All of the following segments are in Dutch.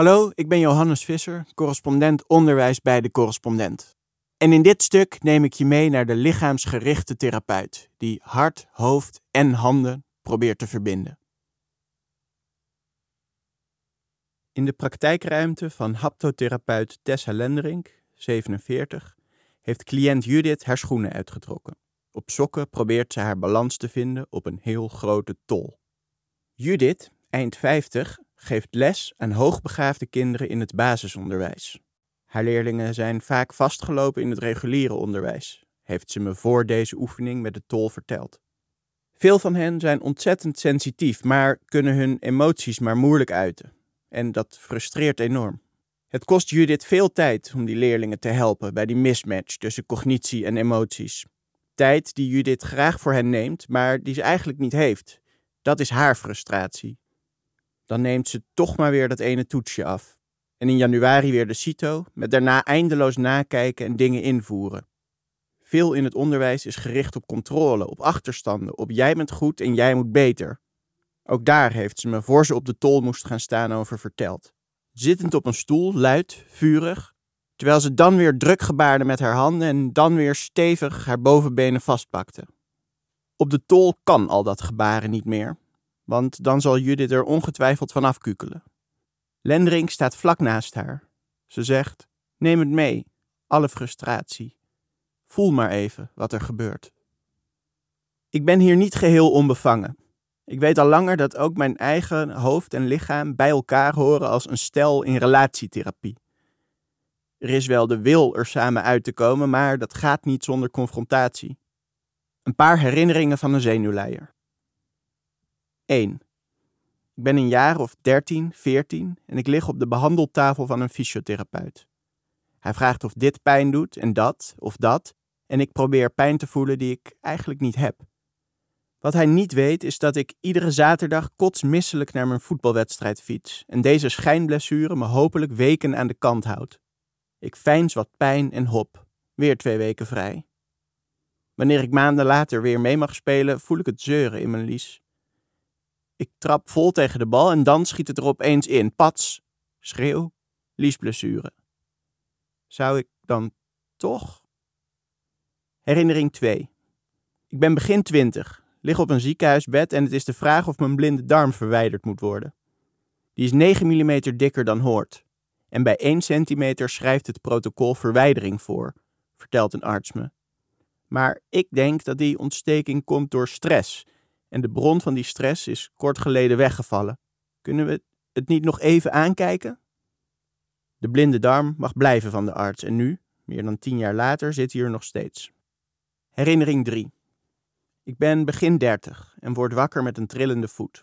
Hallo, ik ben Johannes Visser, correspondent onderwijs bij de correspondent. En in dit stuk neem ik je mee naar de lichaamsgerichte therapeut, die hart, hoofd en handen probeert te verbinden. In de praktijkruimte van haptotherapeut Tessa Lenderink, 47, heeft cliënt Judith haar schoenen uitgetrokken. Op sokken probeert ze haar balans te vinden op een heel grote tol. Judith, eind 50, geeft les aan hoogbegaafde kinderen in het basisonderwijs. Haar leerlingen zijn vaak vastgelopen in het reguliere onderwijs, heeft ze me voor deze oefening met de tol verteld. Veel van hen zijn ontzettend sensitief, maar kunnen hun emoties maar moeilijk uiten. En dat frustreert enorm. Het kost Judith veel tijd om die leerlingen te helpen bij die mismatch tussen cognitie en emoties. Tijd die Judith graag voor hen neemt, maar die ze eigenlijk niet heeft. Dat is haar frustratie. Dan neemt ze toch maar weer dat ene toetsje af. En in januari weer de CITO, met daarna eindeloos nakijken en dingen invoeren. Veel in het onderwijs is gericht op controle, op achterstanden, op jij bent goed en jij moet beter. Ook daar heeft ze me voor ze op de tol moest gaan staan over verteld. Zittend op een stoel, luid, vurig, terwijl ze dan weer druk gebaarde met haar handen en dan weer stevig haar bovenbenen vastpakte. Op de tol kan al dat gebaren niet meer, want dan zal Judith er ongetwijfeld van afkukelen. Lendering staat vlak naast haar. Ze zegt: Neem het mee, alle frustratie. Voel maar even wat er gebeurt. Ik ben hier niet geheel onbevangen. Ik weet al langer dat ook mijn eigen hoofd en lichaam bij elkaar horen als een stel in relatietherapie. Er is wel de wil er samen uit te komen, maar dat gaat niet zonder confrontatie. Een paar herinneringen van een zenuwleier. 1. Ik ben een jaar of 13, 14 en ik lig op de behandeltafel van een fysiotherapeut. Hij vraagt of dit pijn doet en dat of dat, en ik probeer pijn te voelen die ik eigenlijk niet heb. Wat hij niet weet is dat ik iedere zaterdag kotsmisselijk naar mijn voetbalwedstrijd fiets en deze schijnblessure me hopelijk weken aan de kant houdt. Ik feins wat pijn en hop, weer twee weken vrij. Wanneer ik maanden later weer mee mag spelen, voel ik het zeuren in mijn lies. Ik trap vol tegen de bal en dan schiet het er opeens in. Pats, schreeuw, liesblessure. Zou ik dan toch? Herinnering 2. Ik ben begin twintig, lig op een ziekenhuisbed en het is de vraag of mijn blinde darm verwijderd moet worden. Die is 9 mm dikker dan hoort. En bij 1 centimeter schrijft het protocol verwijdering voor, vertelt een arts me. Maar ik denk dat die ontsteking komt door stress en de bron van die stress is kort geleden weggevallen. Kunnen we het niet nog even aankijken? De blinde darm mag blijven van de arts en nu, meer dan tien jaar later, zit hij er nog steeds. Herinnering 3. Ik ben begin 30 en word wakker met een trillende voet.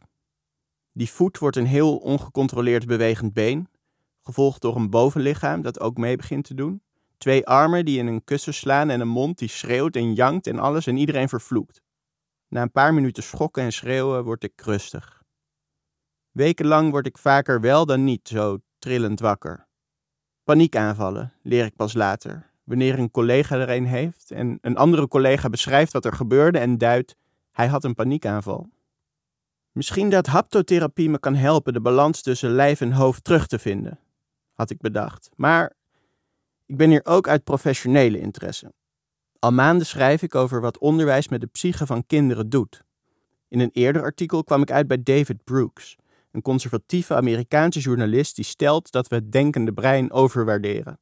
Die voet wordt een heel ongecontroleerd bewegend been, gevolgd door een bovenlichaam dat ook mee begint te doen. Twee armen die in een kussen slaan en een mond die schreeuwt en jankt en alles en iedereen vervloekt. Na een paar minuten schokken en schreeuwen word ik rustig. Wekenlang word ik vaker wel dan niet zo trillend wakker. Paniekaanvallen leer ik pas later, wanneer een collega er een heeft en een andere collega beschrijft wat er gebeurde en duidt: hij had een paniekaanval. Misschien dat haptotherapie me kan helpen de balans tussen lijf en hoofd terug te vinden, had ik bedacht. Maar ik ben hier ook uit professionele interesse. Al maanden schrijf ik over wat onderwijs met de psyche van kinderen doet. In een eerder artikel kwam ik uit bij David Brooks, een conservatieve Amerikaanse journalist die stelt dat we het denkende brein overwaarderen.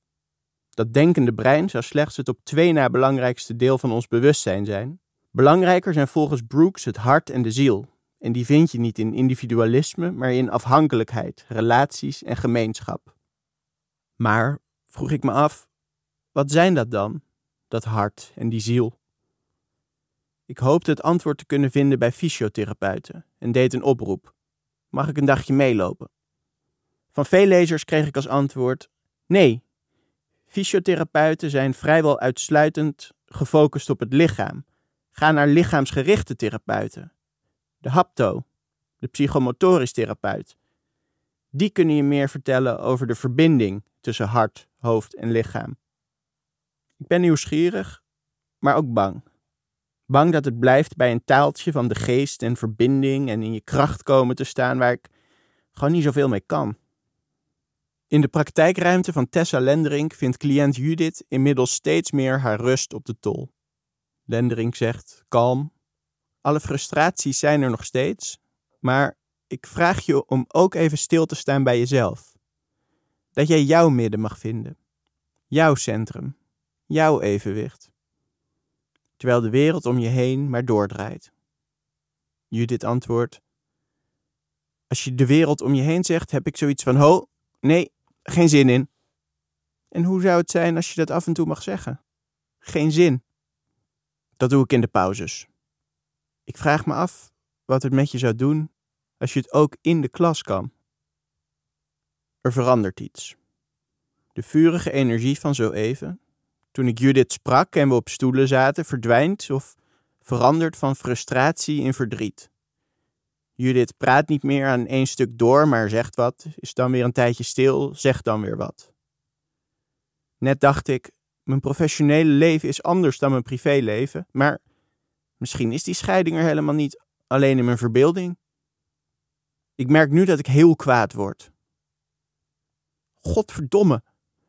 Dat denkende brein zou slechts het op twee na belangrijkste deel van ons bewustzijn zijn. Belangrijker zijn volgens Brooks het hart en de ziel. En die vind je niet in individualisme, maar in afhankelijkheid, relaties en gemeenschap. Maar, vroeg ik me af, wat zijn dat dan? Dat hart en die ziel. Ik hoopte het antwoord te kunnen vinden bij fysiotherapeuten en deed een oproep. Mag ik een dagje meelopen? Van veel lezers kreeg ik als antwoord: nee. Fysiotherapeuten zijn vrijwel uitsluitend gefocust op het lichaam. Ga naar lichaamsgerichte therapeuten. De hapto, de psychomotorisch therapeut. Die kunnen je meer vertellen over de verbinding tussen hart, hoofd en lichaam. Ik ben nieuwsgierig, maar ook bang. Bang dat het blijft bij een taaltje van de geest en verbinding en in je kracht komen te staan waar ik gewoon niet zoveel mee kan. In de praktijkruimte van Tessa Lendering vindt cliënt Judith inmiddels steeds meer haar rust op de tol. Lendering zegt, kalm, alle frustraties zijn er nog steeds, maar ik vraag je om ook even stil te staan bij jezelf. Dat jij jouw midden mag vinden, jouw centrum, jouw evenwicht. Terwijl de wereld om je heen maar doordraait. Judith antwoordt: Als je de wereld om je heen zegt, heb ik zoiets van: Ho, nee, geen zin in. En hoe zou het zijn als je dat af en toe mag zeggen? Geen zin. Dat doe ik in de pauzes. Ik vraag me af wat het met je zou doen als je het ook in de klas kan. Er verandert iets. De vurige energie van zo even, toen ik Judith sprak en we op stoelen zaten, verdwijnt of verandert van frustratie in verdriet. Judith praat niet meer aan één stuk door, maar zegt wat, is dan weer een tijdje stil, zegt dan weer wat. Net dacht ik, mijn professionele leven is anders dan mijn privéleven, maar misschien is die scheiding er helemaal niet, alleen in mijn verbeelding. Ik merk nu dat ik heel kwaad word. Godverdomme,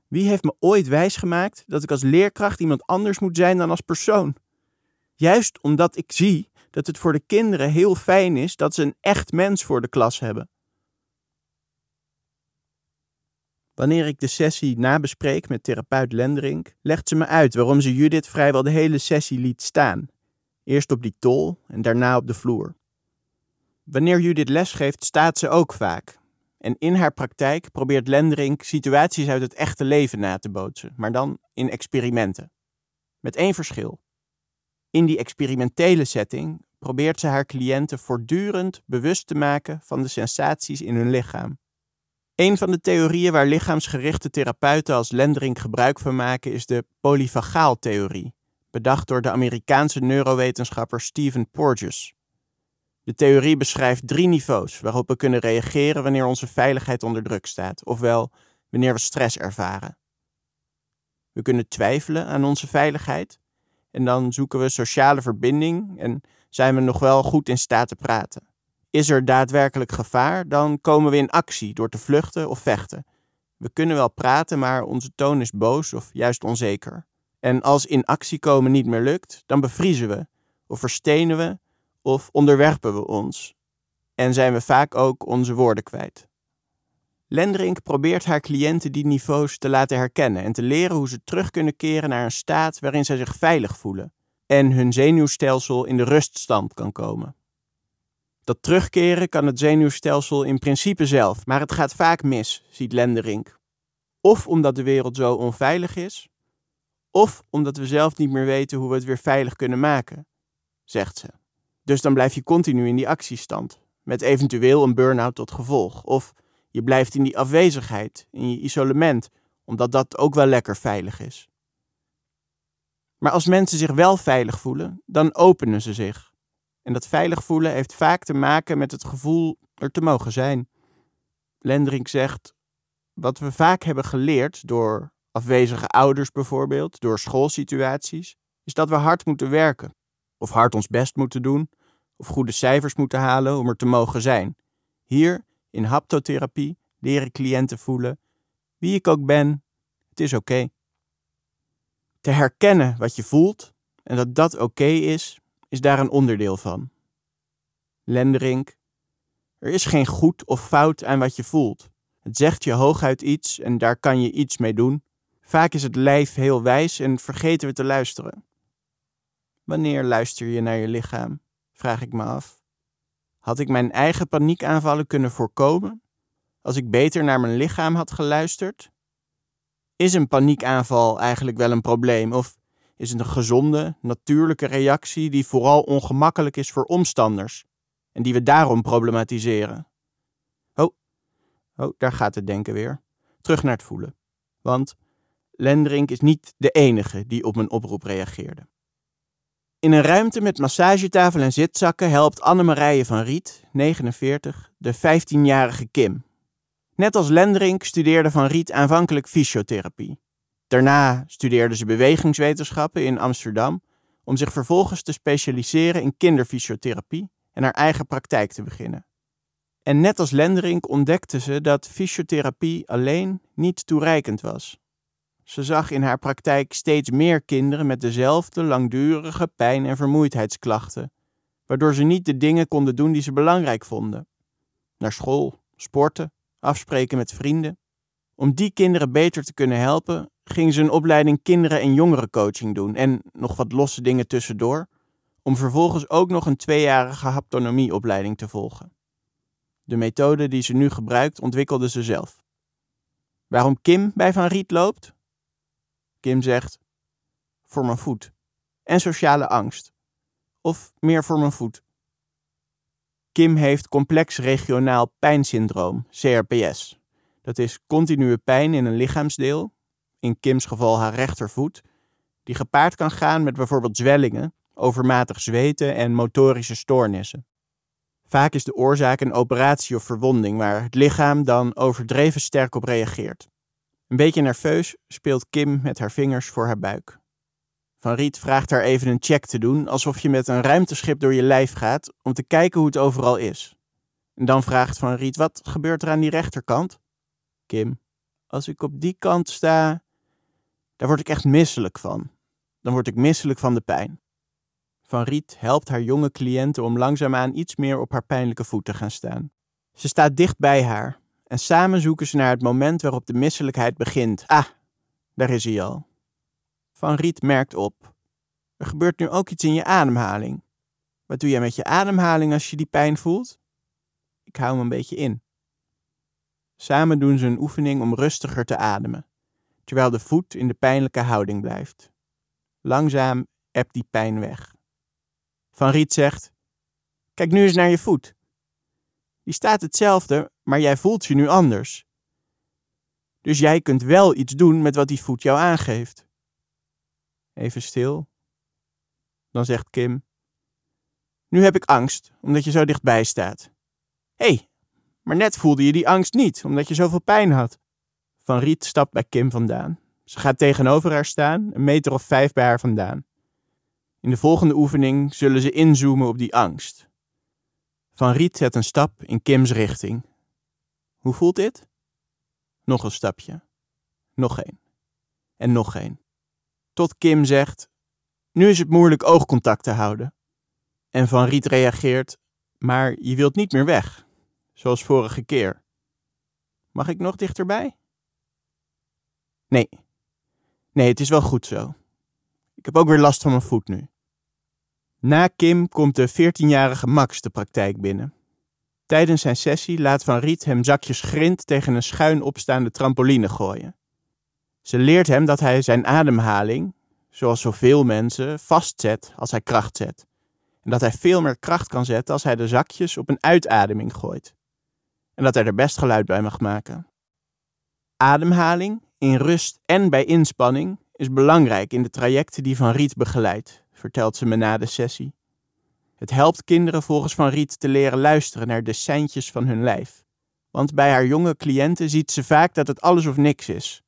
wie heeft me ooit wijsgemaakt dat ik als leerkracht iemand anders moet zijn dan als persoon? Juist omdat ik zie dat het voor de kinderen heel fijn is dat ze een echt mens voor de klas hebben. Wanneer ik de sessie nabespreek met therapeut Lendering, legt ze me uit waarom ze Judith vrijwel de hele sessie liet staan. Eerst op die tol en daarna op de vloer. Wanneer Judith lesgeeft, staat ze ook vaak. En in haar praktijk probeert Lendering situaties uit het echte leven na te bootsen, maar dan in experimenten. Met één verschil. In die experimentele setting probeert ze haar cliënten voortdurend bewust te maken van de sensaties in hun lichaam. Een van de theorieën waar lichaamsgerichte therapeuten als Lendering gebruik van maken is de polyvagaaltheorie, bedacht door de Amerikaanse neurowetenschapper Stephen Porges. De theorie beschrijft drie niveaus waarop we kunnen reageren wanneer onze veiligheid onder druk staat, ofwel wanneer we stress ervaren. We kunnen twijfelen aan onze veiligheid en dan zoeken we sociale verbinding en zijn we nog wel goed in staat te praten. Is er daadwerkelijk gevaar, dan komen we in actie door te vluchten of vechten. We kunnen wel praten, maar onze toon is boos of juist onzeker. En als in actie komen niet meer lukt, dan bevriezen we, of verstenen we, of onderwerpen we ons. En zijn we vaak ook onze woorden kwijt. Lendrink probeert haar cliënten die niveaus te laten herkennen en te leren hoe ze terug kunnen keren naar een staat waarin zij zich veilig voelen en hun zenuwstelsel in de ruststand kan komen. Dat terugkeren kan het zenuwstelsel in principe zelf, maar het gaat vaak mis, ziet Lenderink. Of omdat de wereld zo onveilig is, of omdat we zelf niet meer weten hoe we het weer veilig kunnen maken, zegt ze. Dus dan blijf je continu in die actiestand, met eventueel een burn-out tot gevolg. Of je blijft in die afwezigheid, in je isolement, omdat dat ook wel lekker veilig is. Maar als mensen zich wel veilig voelen, dan openen ze zich. En dat veilig voelen heeft vaak te maken met het gevoel er te mogen zijn. Lendrink zegt: Wat we vaak hebben geleerd door afwezige ouders bijvoorbeeld, door schoolsituaties, is dat we hard moeten werken. Of hard ons best moeten doen, of goede cijfers moeten halen om er te mogen zijn. Hier, in haptotherapie, leren cliënten voelen: wie ik ook ben, het is oké. Te herkennen wat je voelt en dat dat oké is, is daar een onderdeel van. Lenderink, er is geen goed of fout aan wat je voelt. Het zegt je hooguit iets en daar kan je iets mee doen. Vaak is het lijf heel wijs en vergeten we te luisteren. Wanneer luister je naar je lichaam? Vraag ik me af. Had ik mijn eigen paniekaanvallen kunnen voorkomen als ik beter naar mijn lichaam had geluisterd? Is een paniekaanval eigenlijk wel een probleem of is het een gezonde, natuurlijke reactie die vooral ongemakkelijk is voor omstanders en die we daarom problematiseren? Oh, oh, daar gaat het denken weer. Terug naar het voelen. Want Lendrink is niet de enige die op mijn oproep reageerde. In een ruimte met massagetafel en zitzakken helpt Annemarije van Riet, 49, de 15-jarige Kim. Net als Lendrink studeerde Van Riet aanvankelijk fysiotherapie. Daarna studeerde ze bewegingswetenschappen in Amsterdam om zich vervolgens te specialiseren in kinderfysiotherapie en haar eigen praktijk te beginnen. En net als Lenderink ontdekte ze dat fysiotherapie alleen niet toereikend was. Ze zag in haar praktijk steeds meer kinderen met dezelfde langdurige pijn- en vermoeidheidsklachten, waardoor ze niet de dingen konden doen die ze belangrijk vonden. Naar school, sporten, afspreken met vrienden. Om die kinderen beter te kunnen helpen, ging ze een opleiding kinderen- en jongerencoaching doen en nog wat losse dingen tussendoor, om vervolgens ook nog een tweejarige haptonomieopleiding te volgen. De methode die ze nu gebruikt ontwikkelde ze zelf. Waarom Kim bij Van Riet loopt? Kim zegt: Voor mijn voet. En sociale angst. Of meer voor mijn voet. Kim heeft complex regionaal pijnsyndroom, CRPS. Dat is continue pijn in een lichaamsdeel, in Kims geval haar rechtervoet, die gepaard kan gaan met bijvoorbeeld zwellingen, overmatig zweten en motorische stoornissen. Vaak is de oorzaak een operatie of verwonding waar het lichaam dan overdreven sterk op reageert. Een beetje nerveus speelt Kim met haar vingers voor haar buik. Van Riet vraagt haar even een check te doen, alsof je met een ruimteschip door je lijf gaat, om te kijken hoe het overal is. En dan vraagt Van Riet, wat gebeurt er aan die rechterkant? Kim, als ik op die kant sta, daar word ik echt misselijk van. Dan word ik misselijk van de pijn. Van Riet helpt haar jonge cliënten om langzaamaan iets meer op haar pijnlijke voet te gaan staan. Ze staat dicht bij haar en samen zoeken ze naar het moment waarop de misselijkheid begint. Ah, daar is hij al. Van Riet merkt op. Er gebeurt nu ook iets in je ademhaling. Wat doe jij met je ademhaling als je die pijn voelt? Ik hou hem een beetje in. Samen doen ze een oefening om rustiger te ademen, terwijl de voet in de pijnlijke houding blijft. Langzaam ebt die pijn weg. Van Riet zegt: Kijk nu eens naar je voet. Die staat hetzelfde, maar jij voelt je nu anders. Dus jij kunt wel iets doen met wat die voet jou aangeeft. Even stil. Dan zegt Kim: Nu heb ik angst, omdat je zo dichtbij staat. Hé, hey, maar net voelde je die angst niet, omdat je zoveel pijn had. Van Riet stapt bij Kim vandaan. Ze gaat tegenover haar staan, een meter of vijf bij haar vandaan. In de volgende oefening zullen ze inzoomen op die angst. Van Riet zet een stap in Kims richting. Hoe voelt dit? Nog een stapje. Nog één. En nog één. Tot Kim zegt: Nu is het moeilijk oogcontact te houden. En Van Riet reageert: Maar je wilt niet meer weg, zoals vorige keer. Mag ik nog dichterbij? Nee. Nee, het is wel goed zo. Ik heb ook weer last van mijn voet nu. Na Kim komt de 14-jarige Max de praktijk binnen. Tijdens zijn sessie laat Van Riet hem zakjes grind tegen een schuin opstaande trampoline gooien. Ze leert hem dat hij zijn ademhaling, zoals zoveel mensen, vastzet als hij kracht zet. En dat hij veel meer kracht kan zetten als hij de zakjes op een uitademing gooit. En dat hij er best geluid bij mag maken. Ademhaling, in rust en bij inspanning, is belangrijk in de trajecten die Van Riet begeleidt vertelt ze me na de sessie. Het helpt kinderen volgens Van Riet te leren luisteren naar de seintjes van hun lijf. Want bij haar jonge cliënten ziet ze vaak dat het alles of niks is.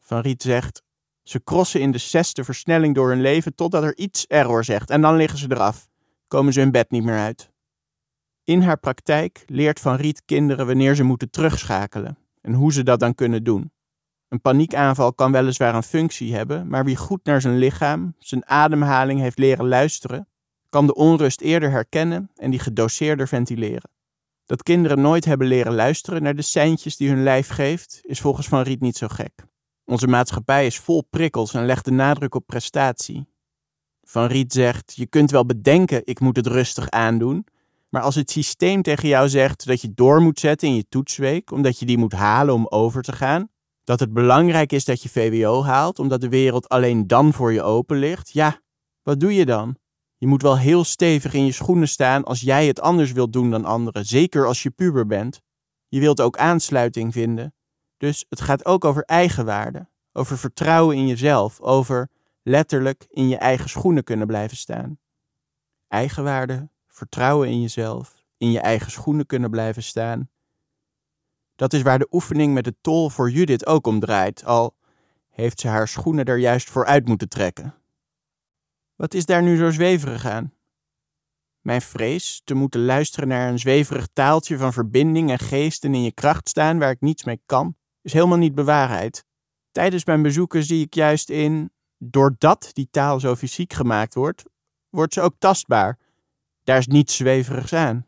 Van Riet zegt, ze crossen in de zesde versnelling door hun leven totdat er iets error zegt en dan liggen ze eraf. Komen ze hun bed niet meer uit. In haar praktijk leert Van Riet kinderen wanneer ze moeten terugschakelen en hoe ze dat dan kunnen doen. Een paniekaanval kan weliswaar een functie hebben, maar wie goed naar zijn lichaam, zijn ademhaling heeft leren luisteren, kan de onrust eerder herkennen en die gedoseerder ventileren. Dat kinderen nooit hebben leren luisteren naar de seintjes die hun lijf geeft, is volgens Van Riet niet zo gek. Onze maatschappij is vol prikkels en legt de nadruk op prestatie. Van Riet zegt: Je kunt wel bedenken, ik moet het rustig aandoen. Maar als het systeem tegen jou zegt dat je door moet zetten in je toetsweek, omdat je die moet halen om over te gaan, dat het belangrijk is dat je VWO haalt, omdat de wereld alleen dan voor je open ligt, ja, wat doe je dan? Je moet wel heel stevig in je schoenen staan als jij het anders wilt doen dan anderen, zeker als je puber bent. Je wilt ook aansluiting vinden. Dus het gaat ook over eigenwaarde, over vertrouwen in jezelf, over letterlijk in je eigen schoenen kunnen blijven staan. Eigenwaarde, vertrouwen in jezelf, in je eigen schoenen kunnen blijven staan. Dat is waar de oefening met de tol voor Judith ook om draait, al heeft ze haar schoenen er juist voor uit moeten trekken. Wat is daar nu zo zweverig aan? Mijn vrees te moeten luisteren naar een zweverig taaltje van verbinding en geesten in je kracht staan waar ik niets mee kan, is helemaal niet bewaarheid. Tijdens mijn bezoeken zie ik juist in, doordat die taal zo fysiek gemaakt wordt, wordt ze ook tastbaar. Daar is niets zweverigs aan.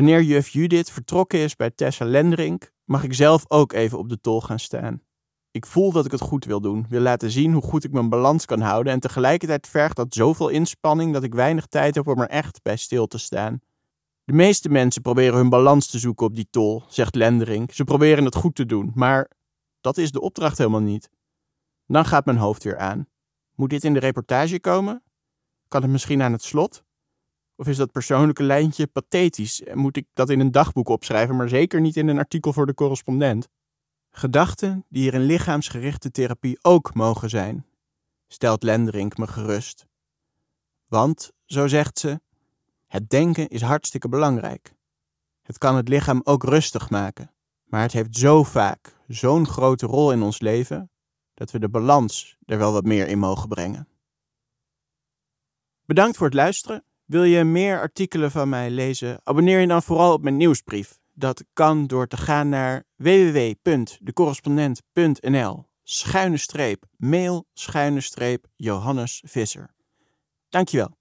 Wanneer juf Judith vertrokken is bij Tessa Lendrink, mag ik zelf ook even op de tol gaan staan. Ik voel dat ik het goed wil doen, wil laten zien hoe goed ik mijn balans kan houden en tegelijkertijd vergt dat zoveel inspanning dat ik weinig tijd heb om er echt bij stil te staan. De meeste mensen proberen hun balans te zoeken op die tol, zegt Lendering. Ze proberen het goed te doen, maar dat is de opdracht helemaal niet. Dan gaat mijn hoofd weer aan. Moet dit in de reportage komen? Kan het misschien aan het slot? Of is dat persoonlijke lijntje pathetisch en moet ik dat in een dagboek opschrijven, maar zeker niet in een artikel voor de correspondent? Gedachten die er in lichaamsgerichte therapie ook mogen zijn, stelt Lenderink me gerust. Want, zo zegt ze, het denken is hartstikke belangrijk. Het kan het lichaam ook rustig maken, maar het heeft zo vaak zo'n grote rol in ons leven dat we de balans er wel wat meer in mogen brengen. Bedankt voor het luisteren. Wil je meer artikelen van mij lezen? Abonneer je dan vooral op mijn nieuwsbrief. Dat kan door te gaan naar www.decorrespondent.nl schuine streep mail schuine streep Johannes Visser. Dankjewel.